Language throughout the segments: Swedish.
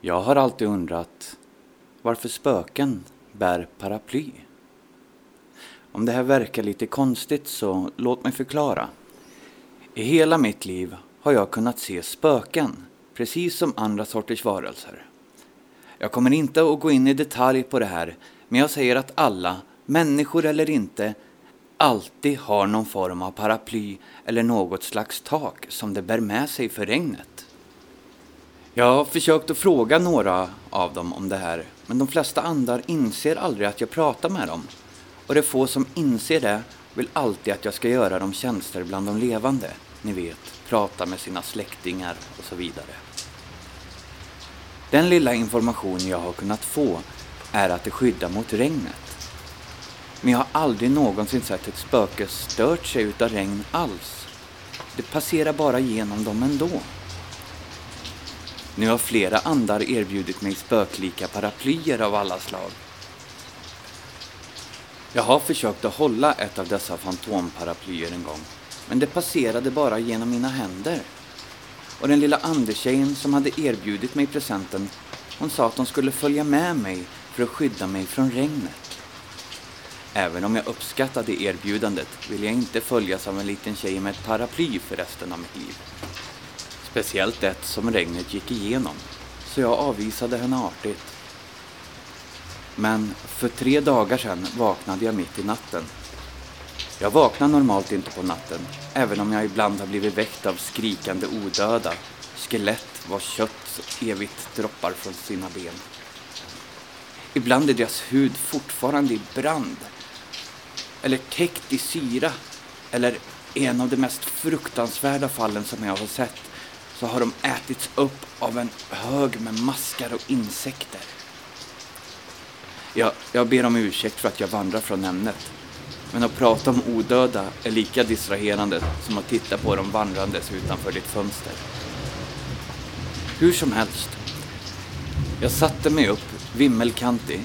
Jag har alltid undrat varför spöken bär paraply. Om det här verkar lite konstigt så låt mig förklara. I hela mitt liv har jag kunnat se spöken, precis som andra sorters varelser. Jag kommer inte att gå in i detalj på det här, men jag säger att alla, människor eller inte, alltid har någon form av paraply eller något slags tak som de bär med sig för regnet. Jag har försökt att fråga några av dem om det här, men de flesta andar inser aldrig att jag pratar med dem. Och de få som inser det vill alltid att jag ska göra dem tjänster bland de levande. Ni vet, prata med sina släktingar och så vidare. Den lilla information jag har kunnat få är att det skyddar mot regnet. Men jag har aldrig någonsin sett ett spöke stört sig utav regn alls. Det passerar bara genom dem ändå. Nu har flera andar erbjudit mig spöklika paraplyer av alla slag. Jag har försökt att hålla ett av dessa fantomparaplyer en gång, men det passerade bara genom mina händer. Och den lilla andetjejen som hade erbjudit mig presenten, hon sa att hon skulle följa med mig för att skydda mig från regnet. Även om jag uppskattade erbjudandet vill jag inte följas av en liten tjej med ett paraply för resten av mitt liv. Speciellt ett som regnet gick igenom, så jag avvisade henne artigt. Men för tre dagar sedan vaknade jag mitt i natten. Jag vaknar normalt inte på natten, även om jag ibland har blivit väckt av skrikande odöda, skelett vars kött evigt droppar från sina ben. Ibland är deras hud fortfarande i brand, eller täckt i syra, eller en av de mest fruktansvärda fallen som jag har sett så har de ätits upp av en hög med maskar och insekter. Jag, jag ber om ursäkt för att jag vandrar från ämnet. Men att prata om odöda är lika distraherande som att titta på dem vandrandes utanför ditt fönster. Hur som helst. Jag satte mig upp vimmelkantig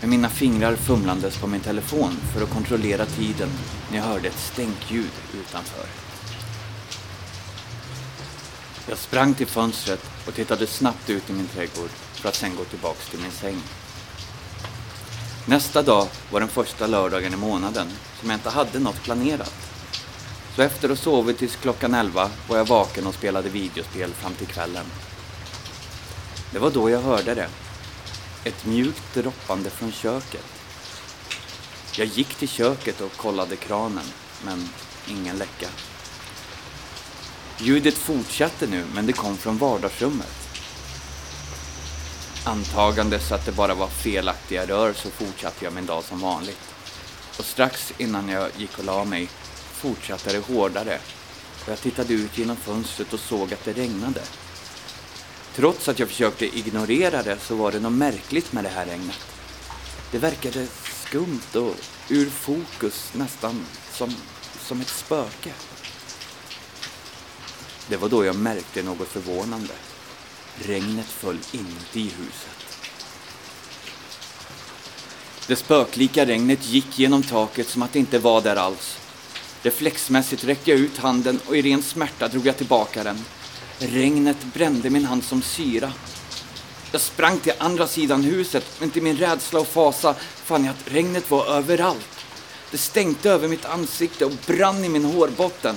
med mina fingrar fumlandes på min telefon för att kontrollera tiden när jag hörde ett stänkljud utanför. Jag sprang till fönstret och tittade snabbt ut i min trädgård för att sen gå tillbaks till min säng. Nästa dag var den första lördagen i månaden som jag inte hade något planerat. Så efter att ha sovit tills klockan elva var jag vaken och spelade videospel fram till kvällen. Det var då jag hörde det. Ett mjukt droppande från köket. Jag gick till köket och kollade kranen, men ingen läcka. Ljudet fortsatte nu, men det kom från vardagsrummet. Antagandes att det bara var felaktiga rör så fortsatte jag min dag som vanligt. Och strax innan jag gick och la mig fortsatte det hårdare och jag tittade ut genom fönstret och såg att det regnade. Trots att jag försökte ignorera det så var det något märkligt med det här regnet. Det verkade skumt och ur fokus, nästan som, som ett spöke. Det var då jag märkte något förvånande. Regnet föll inuti huset. Det spöklika regnet gick genom taket som att det inte var där alls. Reflexmässigt räckte jag ut handen och i ren smärta drog jag tillbaka den. Regnet brände min hand som syra. Jag sprang till andra sidan huset, men till min rädsla och fasa fann jag att regnet var överallt. Det stänkte över mitt ansikte och brann i min hårbotten.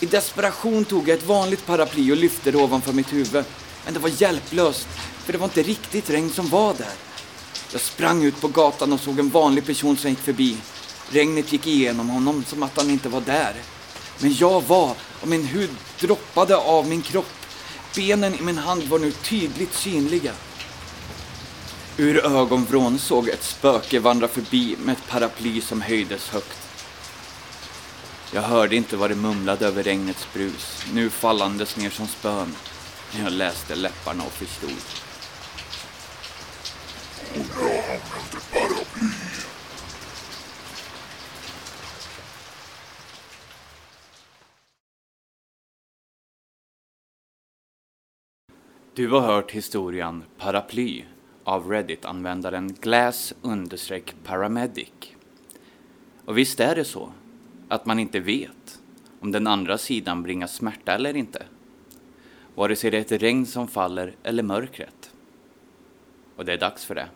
I desperation tog jag ett vanligt paraply och lyfte det ovanför mitt huvud. Men det var hjälplöst, för det var inte riktigt regn som var där. Jag sprang ut på gatan och såg en vanlig person som gick förbi. Regnet gick igenom honom som att han inte var där. Men jag var, och min hud droppade av min kropp. Benen i min hand var nu tydligt synliga. Ur ögonvrån såg ett spöke vandra förbi med ett paraply som höjdes högt. Jag hörde inte vad det mumlade över regnets brus, nu fallandes ner som spön. Jag läste läpparna och förstod. Och jag använde paraply. Du har hört historien Paraply av Reddit-användaren glass-paramedic. Och visst är det så att man inte vet om den andra sidan bringar smärta eller inte. Vare sig det är ett regn som faller eller mörkret. Och det är dags för det.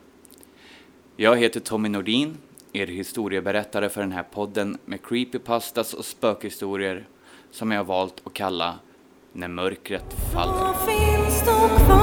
Jag heter Tommy Nordin, er historieberättare för den här podden med creepypastas och spökhistorier som jag har valt att kalla När mörkret faller.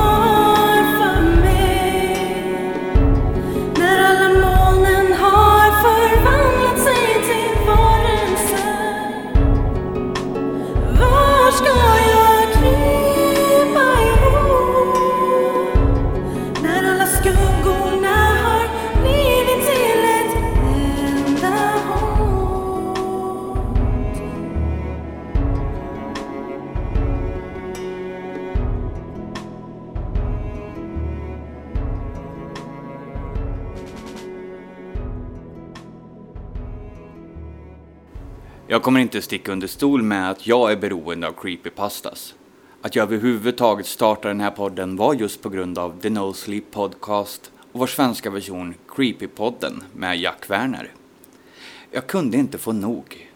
Jag kommer inte sticka under stol med att jag är beroende av creepypastas. Att jag överhuvudtaget startade den här podden var just på grund av The No Sleep Podcast och vår svenska version Creepypodden med Jack Werner. Jag kunde inte få nog.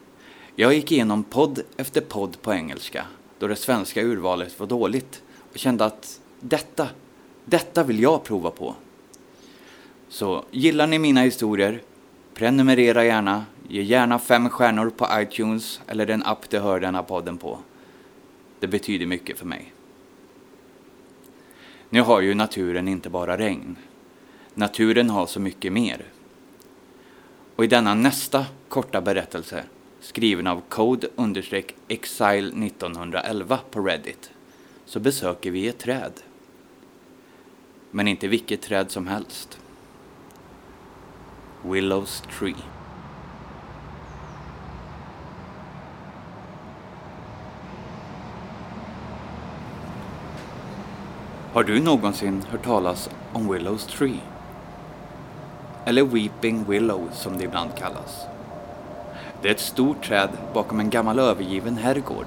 Jag gick igenom podd efter podd på engelska då det svenska urvalet var dåligt och kände att detta, detta vill jag prova på. Så gillar ni mina historier, prenumerera gärna, ge gärna fem stjärnor på iTunes eller den app du hör denna podden på. Det betyder mycket för mig. Nu har ju naturen inte bara regn. Naturen har så mycket mer. Och i denna nästa korta berättelse, skriven av Code-Exile 1911 på Reddit, så besöker vi ett träd. Men inte vilket träd som helst. Willows Tree. Har du någonsin hört talas om Willows Tree? Eller Weeping Willow som det ibland kallas. Det är ett stort träd bakom en gammal övergiven herrgård.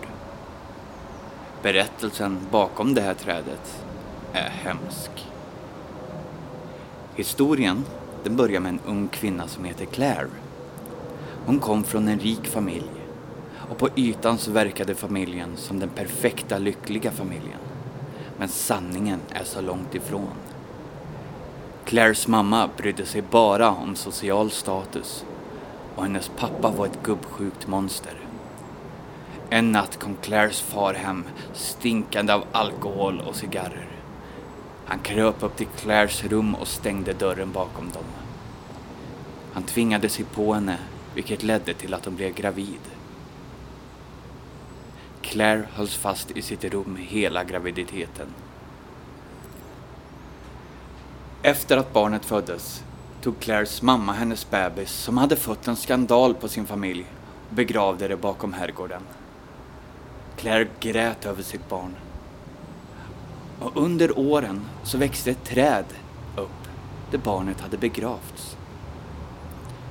Berättelsen bakom det här trädet är hemsk. Historien den börjar med en ung kvinna som heter Claire. Hon kom från en rik familj och på ytan så verkade familjen som den perfekta lyckliga familjen. Men sanningen är så långt ifrån. Claires mamma brydde sig bara om social status och hennes pappa var ett gubbsjukt monster. En natt kom Claires far hem stinkande av alkohol och cigarrer. Han kröp upp till Claires rum och stängde dörren bakom dem. Han tvingade sig på henne, vilket ledde till att hon blev gravid. Claire hölls fast i sitt rum hela graviditeten. Efter att barnet föddes tog Claires mamma hennes bebis som hade fått en skandal på sin familj och begravde det bakom herrgården. Claire grät över sitt barn. Och under åren så växte ett träd upp där barnet hade begravts.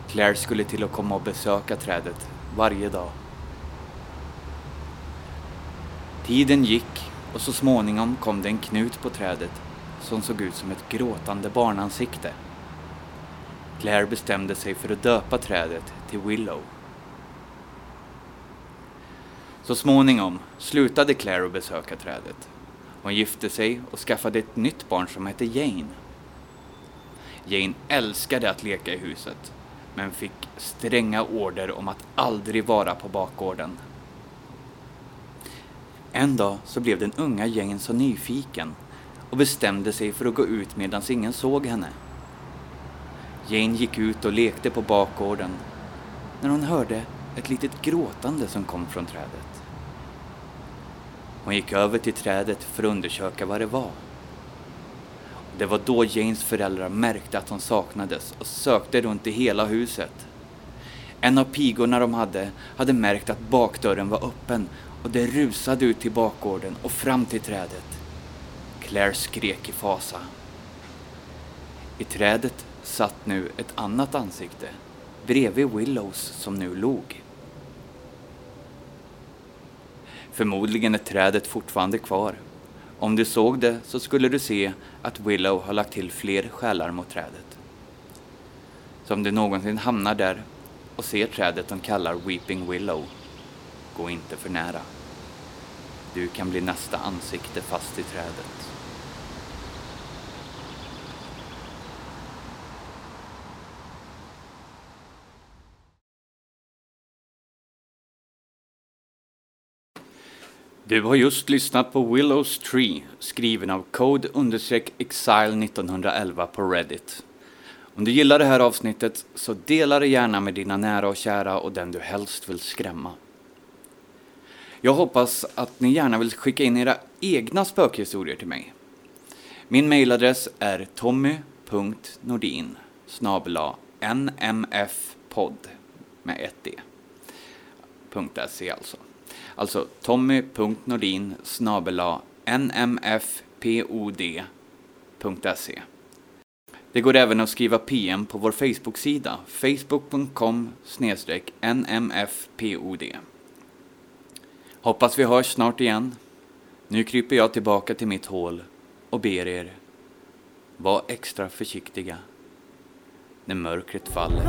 Claire skulle till och komma och besöka trädet varje dag. Tiden gick och så småningom kom det en knut på trädet som såg ut som ett gråtande barnansikte. Claire bestämde sig för att döpa trädet till Willow. Så småningom slutade Claire att besöka trädet. Hon gifte sig och skaffade ett nytt barn som hette Jane. Jane älskade att leka i huset, men fick stränga order om att aldrig vara på bakgården. En dag så blev den unga Jane så nyfiken och bestämde sig för att gå ut medan ingen såg henne. Jane gick ut och lekte på bakgården när hon hörde ett litet gråtande som kom från trädet. Hon gick över till trädet för att undersöka vad det var. Det var då Janes föräldrar märkte att hon saknades och sökte runt i hela huset. En av pigorna de hade hade märkt att bakdörren var öppen och det rusade ut till bakgården och fram till trädet. Claire skrek i fasa. I trädet satt nu ett annat ansikte bredvid Willows som nu log. Förmodligen är trädet fortfarande kvar. Om du såg det så skulle du se att Willow har lagt till fler själar mot trädet. Så om du någonsin hamnar där och ser trädet de kallar Weeping Willow, Gå inte för nära. Du kan bli nästa ansikte fast i trädet. Du har just lyssnat på Willows Tree, skriven av Code Exile 1911 på Reddit. Om du gillar det här avsnittet så dela det gärna med dina nära och kära och den du helst vill skrämma. Jag hoppas att ni gärna vill skicka in era egna spökhistorier till mig. Min mejladress är tommy.nordin nmfpodd med ett e. d. .se alltså. Alltså tommy.nordin nmfpod.se. Det går även att skriva PM på vår Facebook-sida, facebook.com nmfpod. Hoppas vi hörs snart igen. Nu kryper jag tillbaka till mitt hål och ber er, var extra försiktiga när mörkret faller.